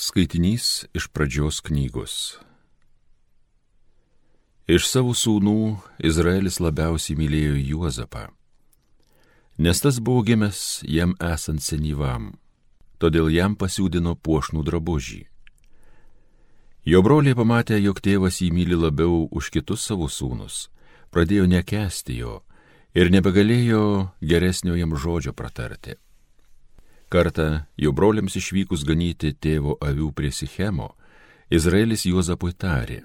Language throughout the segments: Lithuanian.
Skaitinys iš pradžios knygos. Iš savo sūnų Izraelis labiausiai mylėjo Juozapą, nes tas buvo gimęs jam esant senyvam, todėl jam pasiūdino puošnų drabužį. Jo broliai pamatė, jog tėvas jį myli labiau už kitus savo sūnus, pradėjo nekesti jo ir nebegalėjo geresnio jam žodžio pratarti. Kartą jo broliams išvykus ganyti tėvo avių prie Sichemo, Izraelis Juozapui tarė.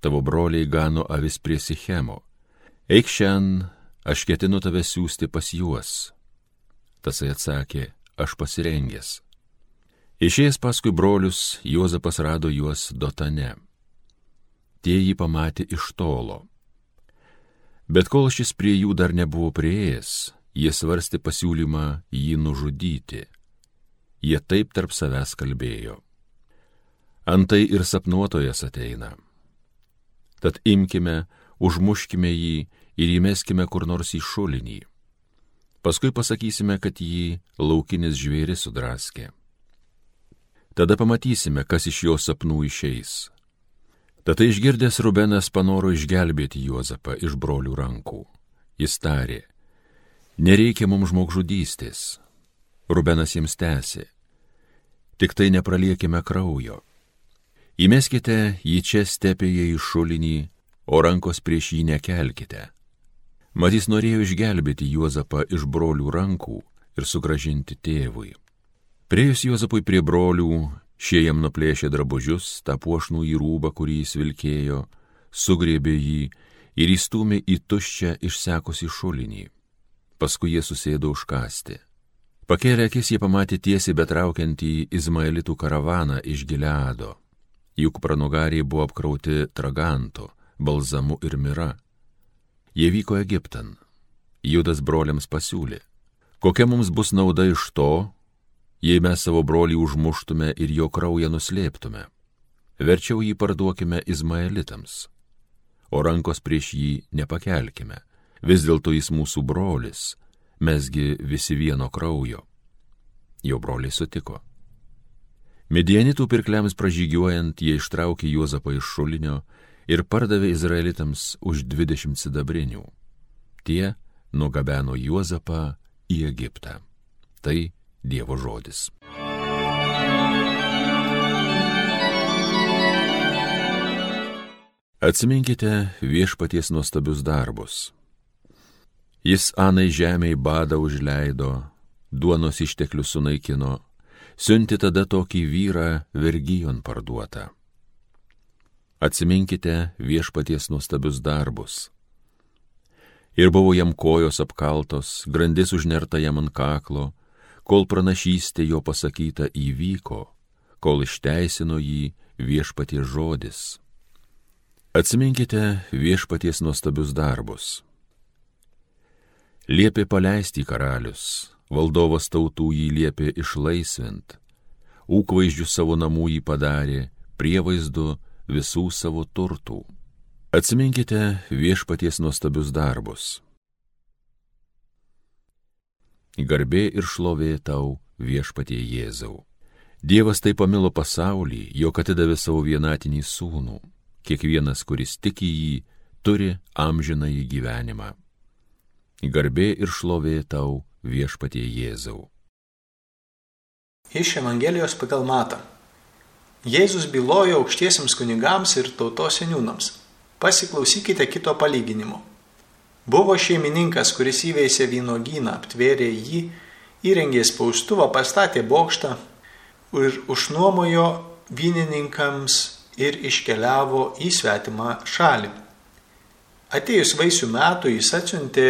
Tavo broliai gano avis prie Sichemo. Eik šiandien, aš ketinu tave siūsti pas juos. Tasai atsakė, aš pasirengęs. Išėjęs paskui brolius, Juozapas rado juos Dotane. Tie jį pamatė iš tolo. Bet kol šis prie jų dar nebuvo prieėjęs, jie svarstė pasiūlymą jį nužudyti. Jie taip tarp savęs kalbėjo. Antai ir sapnuotojas ateina. Tad imkime, užmuškime jį ir įmeskime kur nors į šulinį. Paskui pasakysime, kad jį laukinis žvėris sudraskė. Tada pamatysime, kas iš jo sapnų išeis. Tada išgirdęs Rubenas panoro išgelbėti Juozapą iš brolių rankų. Jis tarė, Nereikia mums žmogžudystės. Rubenas jiems tęsė. Tik tai nepraliekime kraujo. Įmeskite jį čia stepėje į šulinį, o rankos prieš jį nekelkite. Matys norėjo išgelbėti Juozapą iš brolių rankų ir sugražinti tėvui. Priejus Juozapui prie brolių, šie jam nuplėšė drabužius, tą puošnų į rūbą, kurį jis vilkėjo, sugrėbė jį ir įstumė į tuščią išsekusi šulinį paskui jie susėdo užkasti. Pakėlę akis jie pamatė tiesiai betraukiantį Izmaelitų karavaną iš Gileado. Juk pranugariai buvo apkrauti traganto, balzamu ir mira. Jie vyko Egiptan. Judas broliams pasiūlė, kokia mums bus nauda iš to, jei mes savo brolį užmuštume ir jo kraują nuslėptume. Verčiau jį parduokime Izmaelitams, o rankos prieš jį nepakelkime Vis dėlto jis mūsų brolis, mesgi visi vieno kraujo. Jo broliai sutiko. Medienitų pirkliams pražygiuojant, jie ištraukė Juozapą iš šulinio ir pardavė izraelitams už 20 sidabrinių. Tie nugabeno Juozapą į Egiptą. Tai Dievo žodis. Atsiminkite viešpaties nuostabius darbus Jis Anai žemiai badą užleido, duonos išteklius sunaikino, siunti tada tokį vyrą vergyjon parduotą. Atsiminkite viešpaties nuostabius darbus. Ir buvo jam kojos apkaltos, grandis užnerta jam ant kaklo, kol pranašystė jo pasakyta įvyko, kol išteisino jį viešpaties žodis. Atsiminkite viešpaties nuostabius darbus Liepė paleisti karalius, valdovas tautų jį liepė išlaisvint, ūkvaizdžių savo namų jį padarė, prievaizdu visų savo turtų. Atsiminkite viešpaties nuostabius darbus. Garbė ir šlovė tau viešpatie Jėzau. Dievas taip pamilo pasaulį, jog atidavė savo vienatinį sūnų. Kiekvienas, kuris tiki jį, turi amžinąjį gyvenimą garbė ir šlovė tau viešpatie Jėzau. Iš Evangelijos pagal matą. Jėzus bylojo aukštiesiams kunigams ir tautos seniūnams. Pasiklausykite kito palyginimo. Buvo šeimininkas, kuris įveisė vynogyną, aptvėrė jį, įrengė spaustuvą, pastatė bokštą ir užnuomojo vynininkams ir iškeliavo į svetimą šalį. Atėjus vaisių metų jis atsiuntė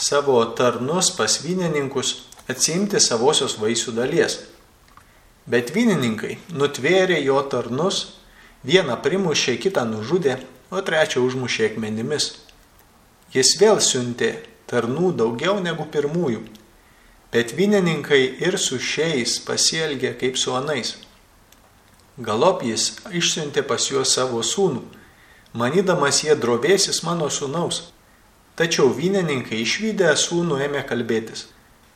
savo tarnus pas vynininkus atsimti savosios vaisių dalies. Bet vynininkai nutvėrė jo tarnus, vieną primušė, kitą nužudė, o trečią užmušė akmenimis. Jis vėl siuntė tarnų daugiau negu pirmųjų, bet vynininkai ir su šiais pasielgė kaip su anais. Galop jis išsiuntė pas juos savo sūnų, manydamas jie drobėsis mano sūnaus. Tačiau vynininkai išvykę sūnų ėmė kalbėtis.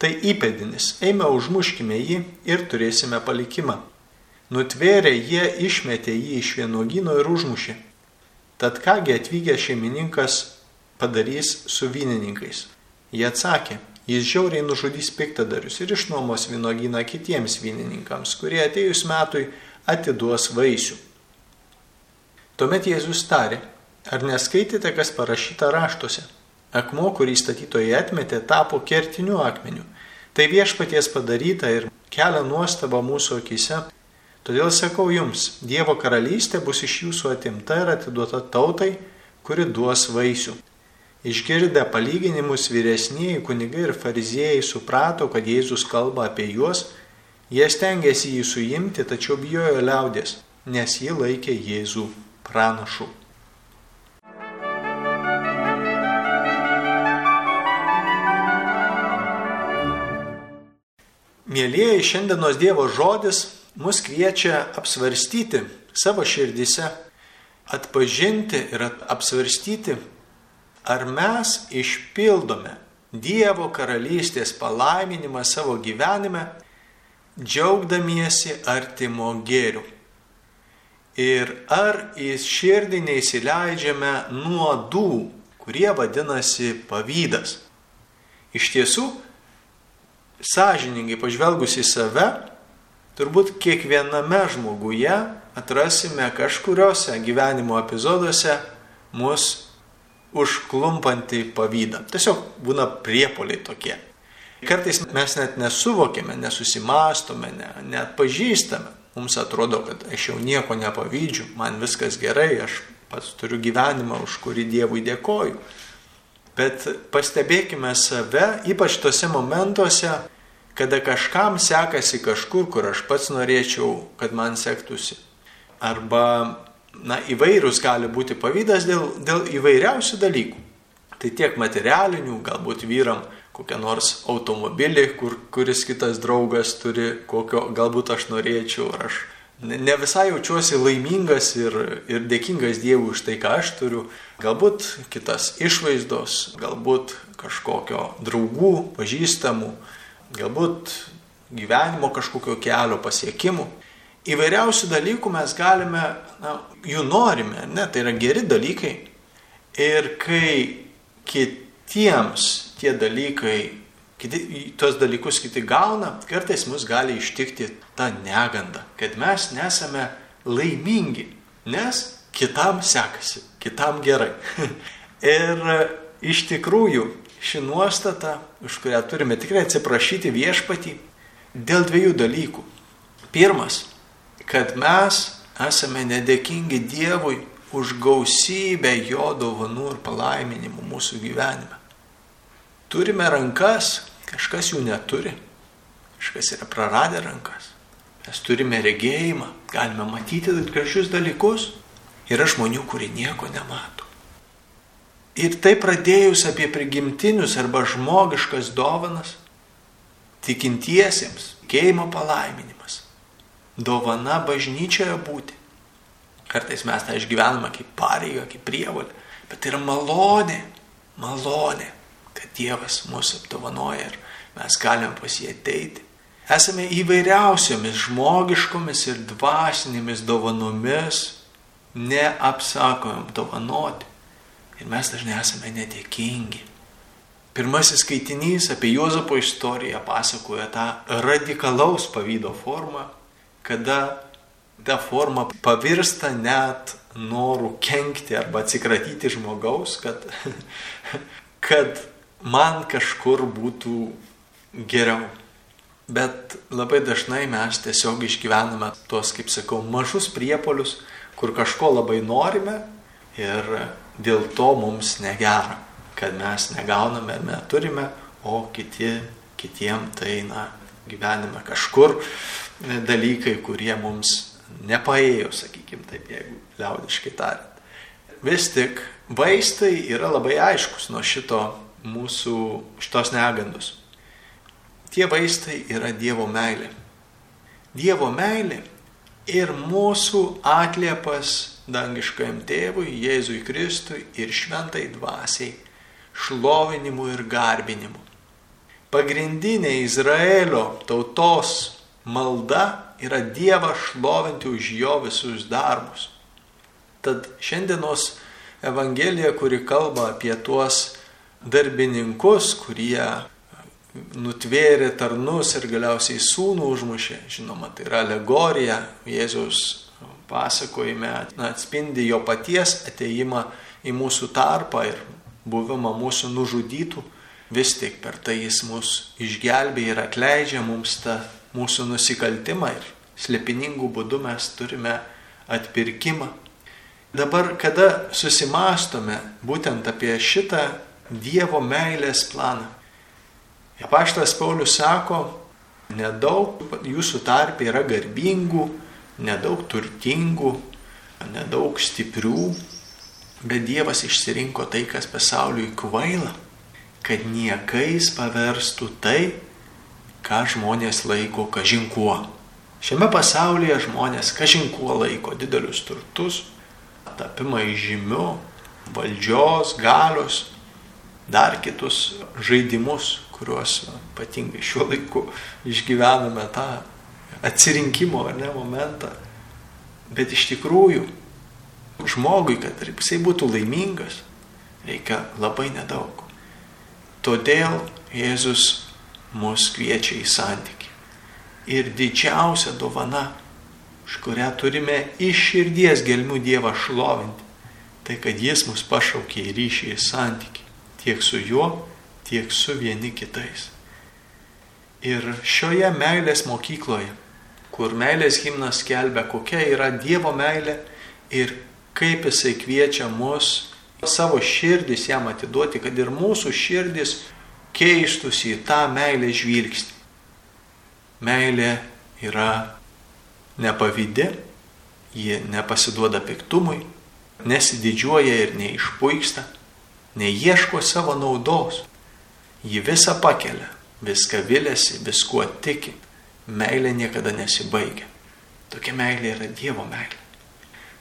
Tai įpėdinis, eime užmuškime jį ir turėsime palikimą. Nutvėrė jie išmetė jį iš vienuogino ir užmušė. Tad kągi atvykęs šeimininkas padarys su vynininkais? Jie atsakė, jis žiauriai nužudys piktadarius ir išnuomos vynogyną kitiems vynininkams, kurie atėjus metui atiduos vaisių. Tuomet Jėzus tarė, ar neskaitėte, kas parašyta raštuose? Akmuo, kurį statytojai atmetė, tapo kertiniu akmeniu. Tai viešpaties padaryta ir kelia nuostabą mūsų akise. Todėl sakau jums, Dievo karalystė bus iš jūsų atimta ir atiduota tautai, kuri duos vaisių. Išgirdę palyginimus vyresnieji kunigai ir fariziejai suprato, kad Jėzus kalba apie juos, jie stengiasi jį suimti, tačiau bijojo liaudės, nes jį laikė Jėzų pranašu. Mėlyjeji, šiandienos Dievo žodis mus kviečia apsvarstyti savo širdise, atpažinti ir apsvarstyti, ar mes išpildome Dievo karalystės palaiminimą savo gyvenime, džiaugdamiesi artimo gėriu. Ir ar į širdį neįsileidžiame nuodų, kurie vadinasi pavydas. Iš tiesų, sąžiningai pažvelgus į save, turbūt kiekviename žmoguje atrasime kažkuriuose gyvenimo epizoduose mus užklumpantį pavydą. Tiesiog būna priepoliai tokie. Kartais mes net nesuvokėme, nesusimastome, ne, net pažįstame. Mums atrodo, kad aš jau nieko nepavydžiu, man viskas gerai, aš pats turiu gyvenimą, už kurį Dievui dėkoju. Bet pastebėkime save, ypač tose momentuose, kada kažkam sekasi kažkur, kur aš pats norėčiau, kad man sektųsi. Arba, na, įvairūs gali būti pavydas dėl, dėl įvairiausių dalykų. Tai tiek materialinių, galbūt vyram kokią nors automobilį, kur, kuris kitas draugas turi, kokio galbūt aš norėčiau, ar aš ne visai jaučiuosi laimingas ir, ir dėkingas Dievui už tai, ką aš turiu. Galbūt kitas išvaizdos, galbūt kažkokio draugų, pažįstamų, galbūt gyvenimo kažkokio kelio pasiekimų. Įvairiausių dalykų mes galime, na, jų norime, ne, tai yra geri dalykai. Ir kai kitiems tie dalykai, kiti, tuos dalykus kiti gauna, kartais mus gali ištikti ta neganda, kad mes nesame laimingi, nes kitam sekasi, kitam gerai. ir iš tikrųjų ši nuostata, už kurią turime tikrai atsiprašyti viešpatį, dėl dviejų dalykų. Pirmas, kad mes esame nedėkingi Dievui už gausybę jo dovanų ir palaiminimų mūsų gyvenime. Turime rankas, kažkas jų neturi, kažkas yra praradę rankas. Mes turime regėjimą, galime matyti gražius dalykus. Yra žmonių, kurie nieko nemato. Ir tai pradėjus apie prigimtinius arba žmogiškas dovanas, tikintiesiems, keimo palaiminimas, dovana bažnyčioje būti. Kartais mes tą išgyvename kaip pareigą, kaip prievalę, bet tai yra malonė, malonė, kad Dievas mūsų apdovanoja ir mes galime pas jį ateiti. Esame įvairiausiomis žmogiškomis ir dvasinėmis dovanomis, neapsakomam dovanoti. Ir mes dažnai esame nedėkingi. Pirmasis skaitinys apie Juozapo istoriją pasakoja tą radikalaus pavydo formą, kada ta forma pavirsta net norų kenkti arba atsikratyti žmogaus, kad, kad man kažkur būtų geriau. Bet labai dažnai mes tiesiog išgyvename tuos, kaip sakau, mažus priepolius, kur kažko labai norime ir dėl to mums negera, kad mes negauname ir neturime, o kiti, kitiem tai, na, gyvenime kažkur dalykai, kurie mums nepaėjo, sakykime taip, jeigu liaudiškai tariant. Vis tik vaistai yra labai aiškus nuo šito mūsų šitos negandos. Tie vaistai yra Dievo meilė. Dievo meilė ir mūsų atliepas dangiškajam tėvui, Jėzui Kristui ir šventai dvasiai, šlovinimu ir garbinimu. Pagrindinė Izraelio tautos malda yra Dievą šlovinti už jo visus darbus. Tad šiandienos Evangelija, kuri kalba apie tuos darbininkus, kurie nutvėrė tarnus ir galiausiai sūnų užmušė, žinoma, tai yra alegorija, Jėzus pasakojime atspindi jo paties ateimą į mūsų tarpą ir buvimą mūsų nužudytų, vis tik per tai jis mus išgelbė ir atleidžia mums tą mūsų nusikaltimą ir slėpiningų būdų mes turime atpirkimą. Dabar, kada susimastome būtent apie šitą Dievo meilės planą, Apaštas Paulius sako, nedaug jūsų tarp yra garbingų, nedaug turtingų, nedaug stiprių, bet Dievas išsirinko tai, kas pasauliui kvaila, kad niekais paverstų tai, ką žmonės laiko kažinkuo. Šiame pasaulyje žmonės kažinkuo laiko didelius turtus, tapimą įžymiu, valdžios, galios, dar kitus žaidimus, kuriuos ypatingai šiuo laiku išgyvename tą atsirinkimo ar ne momentą. Bet iš tikrųjų žmogui, kad jisai būtų laimingas, reikia labai nedaug. Todėl Jėzus mus kviečia į santyki. Ir didžiausia dovana, už kurią turime iš širdies gelmių Dievą šlovinti, tai kad Jis mus pašaukė į ryšį, į santyki. Tiek su juo, tiek su vieni kitais. Ir šioje meilės mokykloje, kur meilės himnas kelbia, kokia yra Dievo meilė ir kaip jisai kviečia mus savo širdis jam atiduoti, kad ir mūsų širdis keistųsi į tą meilę žvilgsnį. Meilė yra nepavydi, ji nepasiduoda piktumui, nesididžiuoja ir neišpuiksta, neieško savo naudos, Ji visą pakelia, viską vilėsi, viskuo tiki. Meilė niekada nesibaigia. Tokia meilė yra Dievo meilė.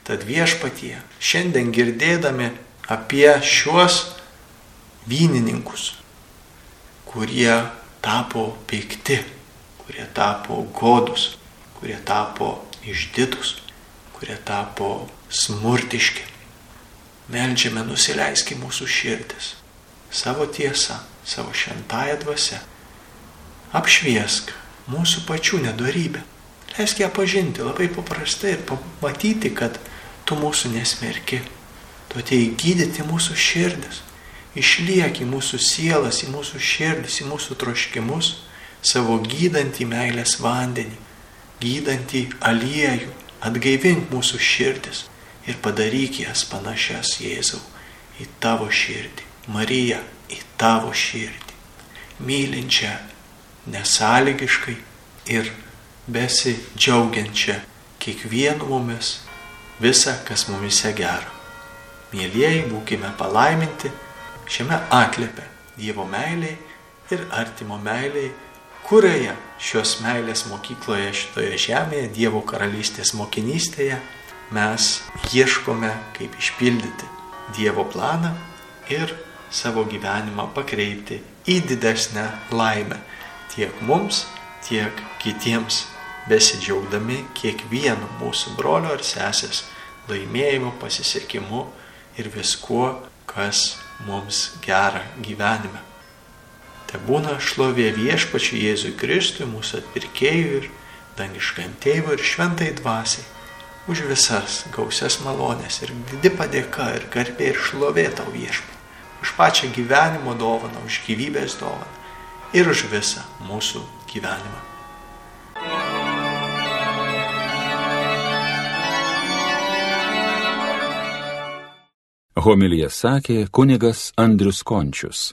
Tad viešpatie, šiandien girdėdami apie šiuos vynininkus, kurie tapo pikti, kurie tapo godus, kurie tapo išdidus, kurie tapo smurtiški, melžiame nusileiski mūsų širdis savo tiesą savo šventąją dvasę. Apšviesk mūsų pačių nedorybę. Leisk ją pažinti labai paprastai ir pamatyti, kad tu mūsų nesmerki. Tu atėjai gydyti mūsų širdis. Išliek į mūsų sielas, į mūsų širdis, į mūsų troškimus savo gydantį meilės vandenį, gydantį aliejų. Atgaivink mūsų širdis ir padaryk jas panašias Jėzau į tavo širdį. Marija, į tavo širdį, mylinčią nesąlygiškai ir besidžiaugiančią kiekvienu mumis visą, kas mumise gera. Mėlyjeji, būkime palaiminti šiame atlėpe Dievo meiliai ir artimo meiliai, kurioje šios meilės mokykloje šitoje žemėje, Dievo karalystės mokinystėje, mes ieškome, kaip išpildyti Dievo planą ir savo gyvenimą pakreipti į didesnę laimę tiek mums, tiek kitiems, besidžiaugdami kiekvienu mūsų brolio ar sesės laimėjimu, pasisekimu ir viskuo, kas mums gera gyvenime. Te būna šlovė viešpačiui Jėzui Kristui, mūsų atpirkėjui ir dangiškam tėvui ir šventai dvasiai už visas gausias malonės ir didi padėka ir garbė ir šlovė tau viešpačiui už pačią gyvenimo dovaną, už gyvybės dovaną ir už visą mūsų gyvenimą. Homilija sakė kunigas Andrius Končius.